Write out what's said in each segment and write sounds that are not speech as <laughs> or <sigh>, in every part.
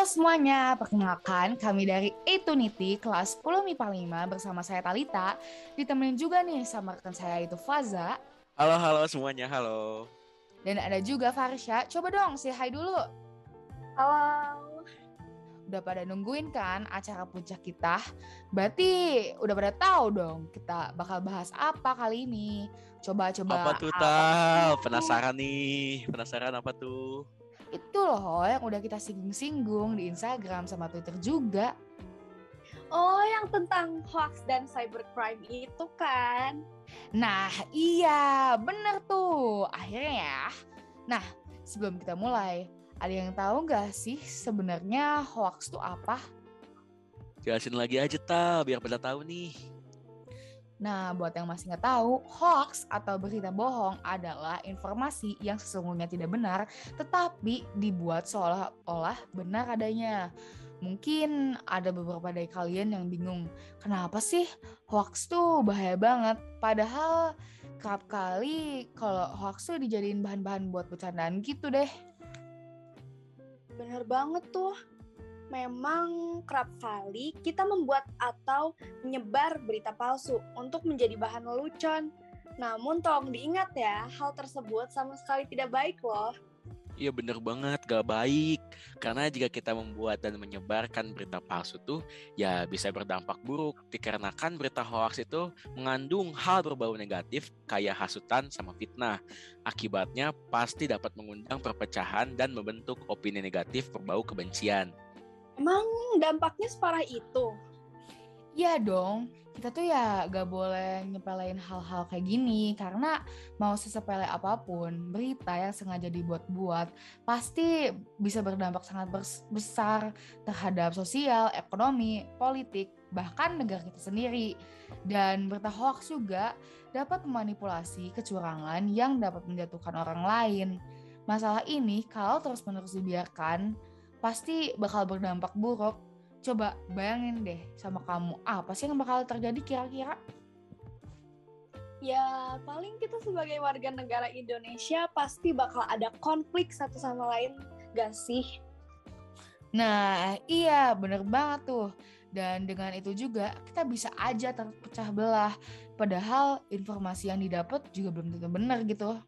Halo semuanya, perkenalkan kami dari Etunity kelas 10 MIPA 5 bersama saya Talita. Ditemenin juga nih sama rekan saya itu Faza. Halo, halo semuanya, halo. Dan ada juga Farsha. Coba dong, say hi dulu. Halo. Udah pada nungguin kan acara puncak kita? Berarti udah pada tahu dong kita bakal bahas apa kali ini. Coba-coba. Apa tuh, Tal? Penasaran nih. Penasaran apa tuh? Itu loh yang udah kita singgung-singgung di Instagram sama Twitter juga. Oh, yang tentang hoax dan cybercrime itu kan? Nah, iya, bener tuh. Akhirnya ya. Nah, sebelum kita mulai, ada yang tahu nggak sih sebenarnya hoax itu apa? Jelasin lagi aja, Tal, biar pada tahu nih. Nah, buat yang masih nggak tahu, hoax atau berita bohong adalah informasi yang sesungguhnya tidak benar, tetapi dibuat seolah-olah benar adanya. Mungkin ada beberapa dari kalian yang bingung, kenapa sih hoax tuh bahaya banget? Padahal kerap kali kalau hoax tuh dijadiin bahan-bahan buat bercandaan gitu deh. Bener banget tuh. Memang kerap kali kita membuat atau menyebar berita palsu untuk menjadi bahan lelucon. Namun tolong diingat ya, hal tersebut sama sekali tidak baik loh. Iya bener banget, gak baik. Karena jika kita membuat dan menyebarkan berita palsu tuh, ya bisa berdampak buruk. Dikarenakan berita hoax itu mengandung hal berbau negatif kayak hasutan sama fitnah. Akibatnya pasti dapat mengundang perpecahan dan membentuk opini negatif berbau kebencian. Emang dampaknya separah itu? Iya dong, kita tuh ya gak boleh nyepelein hal-hal kayak gini karena mau sesepele apa pun, berita yang sengaja dibuat-buat pasti bisa berdampak sangat besar terhadap sosial, ekonomi, politik, bahkan negara kita sendiri. Dan berita hoax juga dapat memanipulasi kecurangan yang dapat menjatuhkan orang lain. Masalah ini kalau terus-menerus dibiarkan, pasti bakal berdampak buruk Coba bayangin deh sama kamu, apa sih yang bakal terjadi kira-kira? Ya, paling kita sebagai warga negara Indonesia pasti bakal ada konflik satu sama lain, gak sih? Nah, iya bener banget tuh. Dan dengan itu juga kita bisa aja terpecah belah. Padahal informasi yang didapat juga belum tentu benar gitu.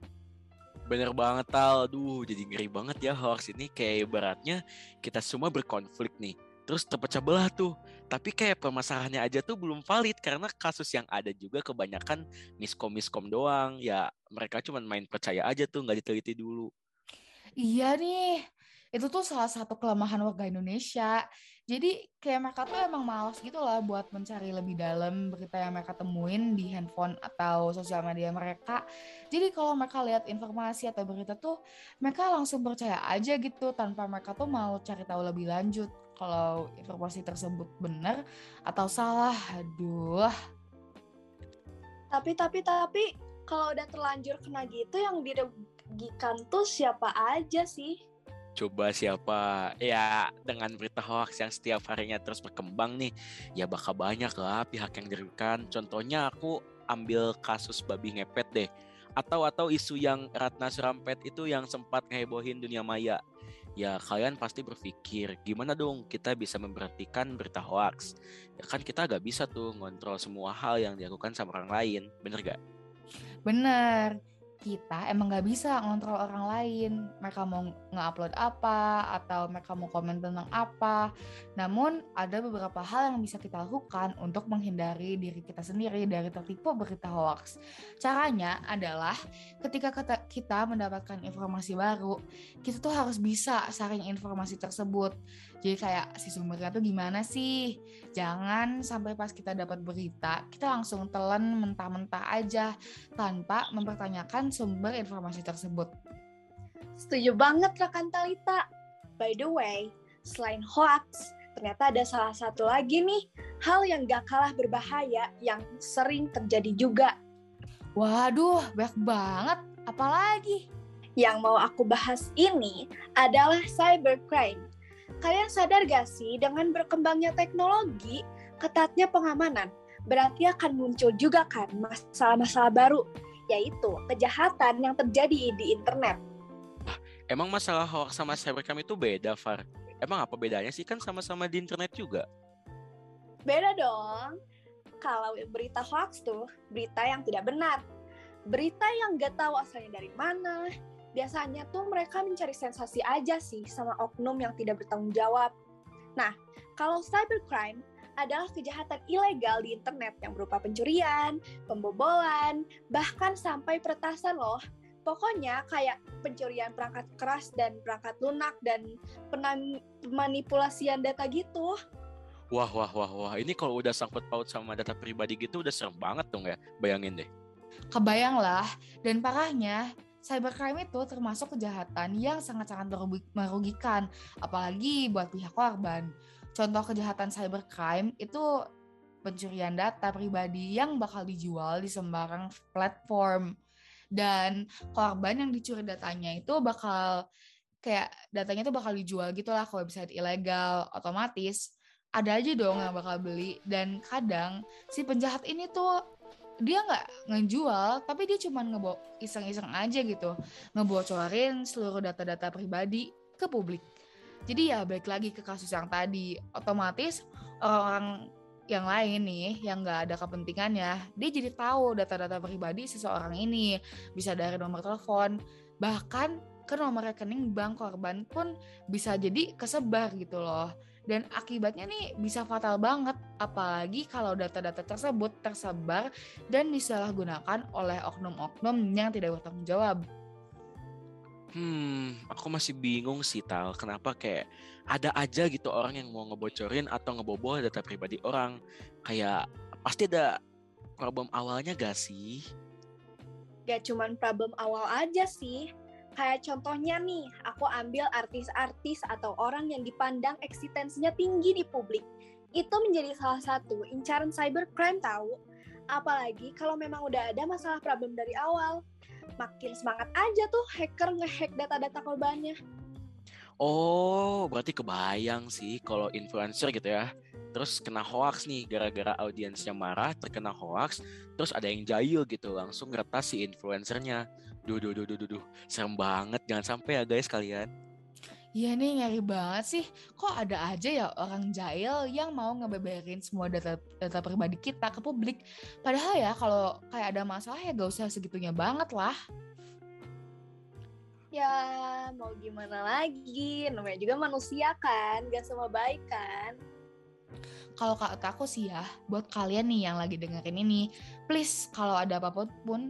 Bener banget Tal, duh jadi ngeri banget ya hoax ini kayak ibaratnya kita semua berkonflik nih terus terpecah belah tuh. Tapi kayak permasalahannya aja tuh belum valid karena kasus yang ada juga kebanyakan miskom-miskom doang. Ya mereka cuma main percaya aja tuh nggak diteliti dulu. Iya nih, itu tuh salah satu kelemahan warga Indonesia. Jadi kayak mereka tuh emang malas gitu lah buat mencari lebih dalam berita yang mereka temuin di handphone atau sosial media mereka. Jadi kalau mereka lihat informasi atau berita tuh mereka langsung percaya aja gitu tanpa mereka tuh mau cari tahu lebih lanjut kalau informasi tersebut benar atau salah. Aduh. Tapi tapi tapi kalau udah terlanjur kena gitu yang dirugikan tuh siapa aja sih? Coba siapa ya dengan berita hoax yang setiap harinya terus berkembang nih ya bakal banyak lah pihak yang dirugikan contohnya aku ambil kasus babi ngepet deh atau atau isu yang Ratna Surampet itu yang sempat ngehebohin dunia maya. Ya kalian pasti berpikir gimana dong kita bisa memperhatikan berita hoax? Ya kan kita gak bisa tuh ngontrol semua hal yang dilakukan sama orang lain bener gak? Bener kita emang nggak bisa ngontrol orang lain. Mereka mau nge-upload apa atau mereka mau komen tentang apa. Namun ada beberapa hal yang bisa kita lakukan untuk menghindari diri kita sendiri dari tertipu berita hoax. Caranya adalah ketika kita mendapatkan informasi baru kita tuh harus bisa saring informasi tersebut. Jadi kayak si sumbernya tuh gimana sih? Jangan sampai pas kita dapat berita kita langsung telan mentah-mentah aja tanpa mempertanyakan sumber informasi tersebut. Setuju banget rekan Talita. By the way, selain hoax, ternyata ada salah satu lagi nih hal yang gak kalah berbahaya yang sering terjadi juga. Waduh, banyak banget. Apalagi? Yang mau aku bahas ini adalah cybercrime. Kalian sadar gak sih dengan berkembangnya teknologi, ketatnya pengamanan, berarti akan muncul juga kan masalah-masalah baru yaitu kejahatan yang terjadi di internet. Emang masalah hoax sama cybercrime itu beda, Far? Emang apa bedanya sih kan sama-sama di internet juga? Beda dong. Kalau berita hoax tuh, berita yang tidak benar. Berita yang gak tahu asalnya dari mana. Biasanya tuh mereka mencari sensasi aja sih sama oknum yang tidak bertanggung jawab. Nah, kalau cybercrime adalah kejahatan ilegal di internet yang berupa pencurian, pembobolan, bahkan sampai peretasan loh. Pokoknya kayak pencurian perangkat keras dan perangkat lunak dan pemanipulasian data gitu. Wah, wah, wah, wah. Ini kalau udah sangkut paut sama data pribadi gitu udah serem banget dong ya. Bayangin deh. Kebayang lah. Dan parahnya, cybercrime itu termasuk kejahatan yang sangat-sangat merugikan. Apalagi buat pihak korban. Contoh kejahatan cybercrime itu pencurian data pribadi yang bakal dijual di sembarang platform. Dan korban yang dicuri datanya itu bakal kayak datanya tuh bakal dijual gitu lah kalau bisa ilegal otomatis. Ada aja dong yang bakal beli. Dan kadang si penjahat ini tuh dia nggak ngejual tapi dia cuma ngebo iseng-iseng aja gitu. Ngebocorin seluruh data-data pribadi ke publik jadi ya balik lagi ke kasus yang tadi. Otomatis orang-orang yang lain nih yang nggak ada kepentingannya dia jadi tahu data-data pribadi seseorang ini. Bisa dari nomor telepon bahkan ke nomor rekening bank korban pun bisa jadi kesebar gitu loh. Dan akibatnya nih bisa fatal banget apalagi kalau data-data tersebut tersebar dan disalahgunakan oleh oknum-oknum yang tidak bertanggung jawab. Hmm, aku masih bingung sih Tal, kenapa kayak ada aja gitu orang yang mau ngebocorin atau ngebobol data pribadi orang. Kayak pasti ada problem awalnya gak sih? Gak cuman problem awal aja sih, Kayak contohnya nih, aku ambil artis-artis atau orang yang dipandang eksistensinya tinggi di publik. Itu menjadi salah satu incaran cybercrime tahu. Apalagi kalau memang udah ada masalah problem dari awal. Makin semangat aja tuh hacker ngehack data-data korbannya. Oh, berarti kebayang sih kalau influencer gitu ya. Terus kena hoax nih gara-gara audiensnya marah, terkena hoax, terus ada yang jahil gitu, langsung ngeretas si influencernya Duh, duh, duh, duh, duh, duh. Serem banget. Jangan sampai ya guys kalian. Iya nih ngeri banget sih. Kok ada aja ya orang jahil yang mau ngebeberin semua data data pribadi kita ke publik. Padahal ya kalau kayak ada masalah ya gak usah segitunya banget lah. Ya mau gimana lagi, namanya juga manusia kan, gak semua baik kan. Kalau kata aku sih ya, buat kalian nih yang lagi dengerin ini, please kalau ada apa pun pun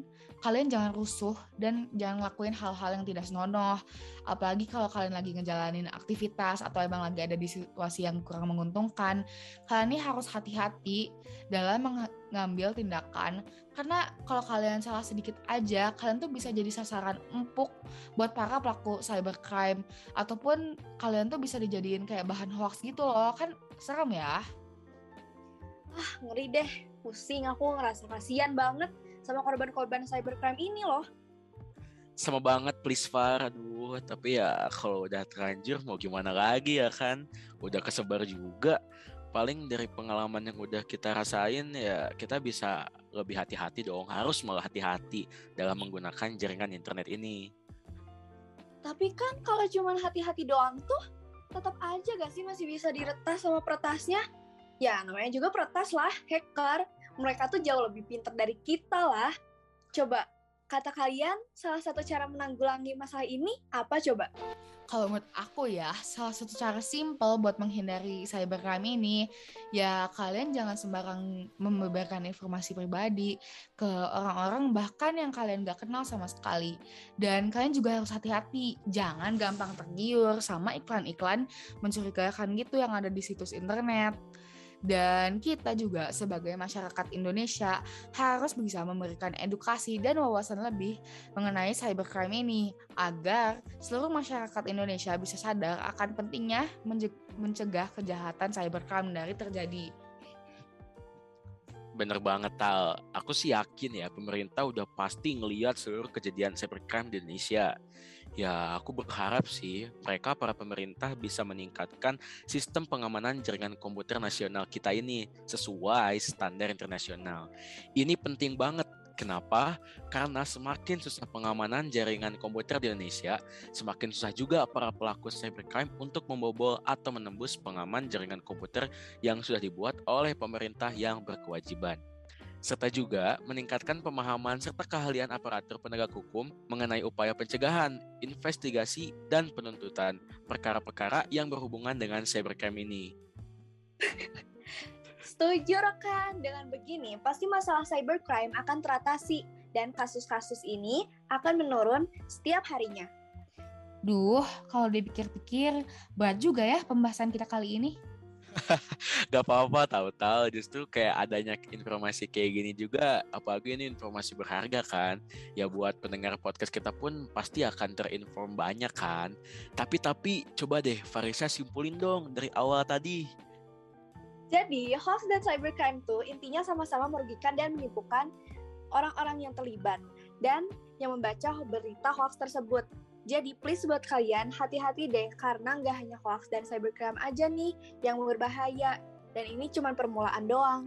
kalian jangan rusuh dan jangan lakuin hal-hal yang tidak senonoh. Apalagi kalau kalian lagi ngejalanin aktivitas atau emang lagi ada di situasi yang kurang menguntungkan, kalian ini harus hati-hati dalam mengambil tindakan karena kalau kalian salah sedikit aja, kalian tuh bisa jadi sasaran empuk buat para pelaku cybercrime ataupun kalian tuh bisa dijadiin kayak bahan hoax gitu loh. Kan serem ya. Ah, ngeri deh. Pusing aku ngerasa kasihan banget sama korban-korban cybercrime ini loh. Sama banget please Far, aduh tapi ya kalau udah terlanjur mau gimana lagi ya kan, udah kesebar juga. Paling dari pengalaman yang udah kita rasain ya kita bisa lebih hati-hati dong, harus malah hati-hati dalam menggunakan jaringan internet ini. Tapi kan kalau cuma hati-hati doang tuh, tetap aja gak sih masih bisa diretas sama peretasnya? Ya namanya juga peretas lah, hacker mereka tuh jauh lebih pintar dari kita lah. Coba, kata kalian salah satu cara menanggulangi masalah ini apa coba? Kalau menurut aku ya, salah satu cara simple buat menghindari cybercrime ini, ya kalian jangan sembarang membeberkan informasi pribadi ke orang-orang bahkan yang kalian gak kenal sama sekali. Dan kalian juga harus hati-hati, jangan gampang tergiur sama iklan-iklan mencurigakan gitu yang ada di situs internet dan kita juga sebagai masyarakat Indonesia harus bisa memberikan edukasi dan wawasan lebih mengenai cybercrime ini agar seluruh masyarakat Indonesia bisa sadar akan pentingnya mencegah kejahatan cybercrime dari terjadi. Bener banget Tal, aku sih yakin ya pemerintah udah pasti ngeliat seluruh kejadian cybercrime di Indonesia Ya, aku berharap sih mereka para pemerintah bisa meningkatkan sistem pengamanan jaringan komputer nasional kita ini sesuai standar internasional. Ini penting banget Kenapa? Karena semakin susah pengamanan jaringan komputer di Indonesia, semakin susah juga para pelaku cybercrime untuk membobol atau menembus pengaman jaringan komputer yang sudah dibuat oleh pemerintah yang berkewajiban serta juga meningkatkan pemahaman serta keahlian aparatur penegak hukum mengenai upaya pencegahan, investigasi, dan penuntutan perkara-perkara yang berhubungan dengan cybercrime ini. <laughs> Setuju rekan, dengan begini pasti masalah cybercrime akan teratasi dan kasus-kasus ini akan menurun setiap harinya. Duh, kalau dipikir-pikir berat juga ya pembahasan kita kali ini. <laughs> Gak apa-apa tahu-tahu justru kayak adanya informasi kayak gini juga apalagi ini informasi berharga kan. Ya buat pendengar podcast kita pun pasti akan terinform banyak kan. Tapi tapi coba deh Farisa simpulin dong dari awal tadi. Jadi, hoax dan cybercrime tuh intinya sama-sama merugikan dan menipukan orang-orang yang terlibat dan yang membaca berita hoax tersebut. Jadi please buat kalian hati-hati deh karena nggak hanya hoax dan cybercrime aja nih yang berbahaya. Dan ini cuma permulaan doang.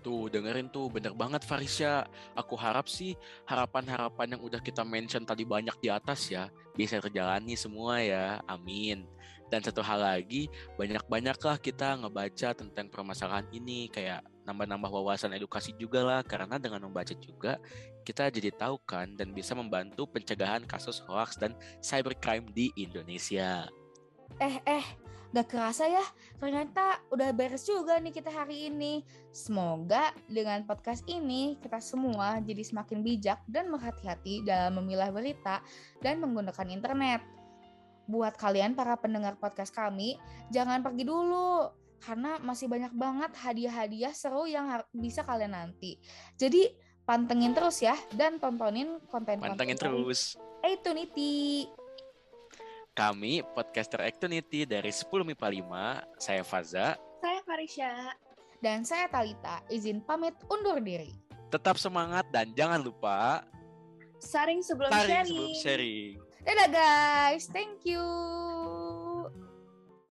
Tuh dengerin tuh bener banget Farisya Aku harap sih harapan-harapan yang udah kita mention tadi banyak di atas ya Bisa terjalani semua ya. Amin. Dan satu hal lagi banyak-banyaklah kita ngebaca tentang permasalahan ini Kayak nambah-nambah wawasan edukasi juga lah Karena dengan membaca juga kita jadi tahu kan dan bisa membantu pencegahan kasus hoax dan cybercrime di Indonesia. Eh, eh, gak kerasa ya, ternyata udah beres juga nih kita hari ini. Semoga dengan podcast ini kita semua jadi semakin bijak dan berhati-hati dalam memilah berita dan menggunakan internet. Buat kalian para pendengar podcast kami, jangan pergi dulu karena masih banyak banget hadiah-hadiah seru yang bisa kalian nanti. Jadi pantengin terus ya dan tontonin konten-konten Pantengin terus. Actunity. Kami podcaster Actunity dari 10 MIPA 5. Saya Faza. Saya Farisha. Dan saya Talita. Izin pamit undur diri. Tetap semangat dan jangan lupa saring sebelum saring sharing. sebelum sharing. Dadah guys, thank you.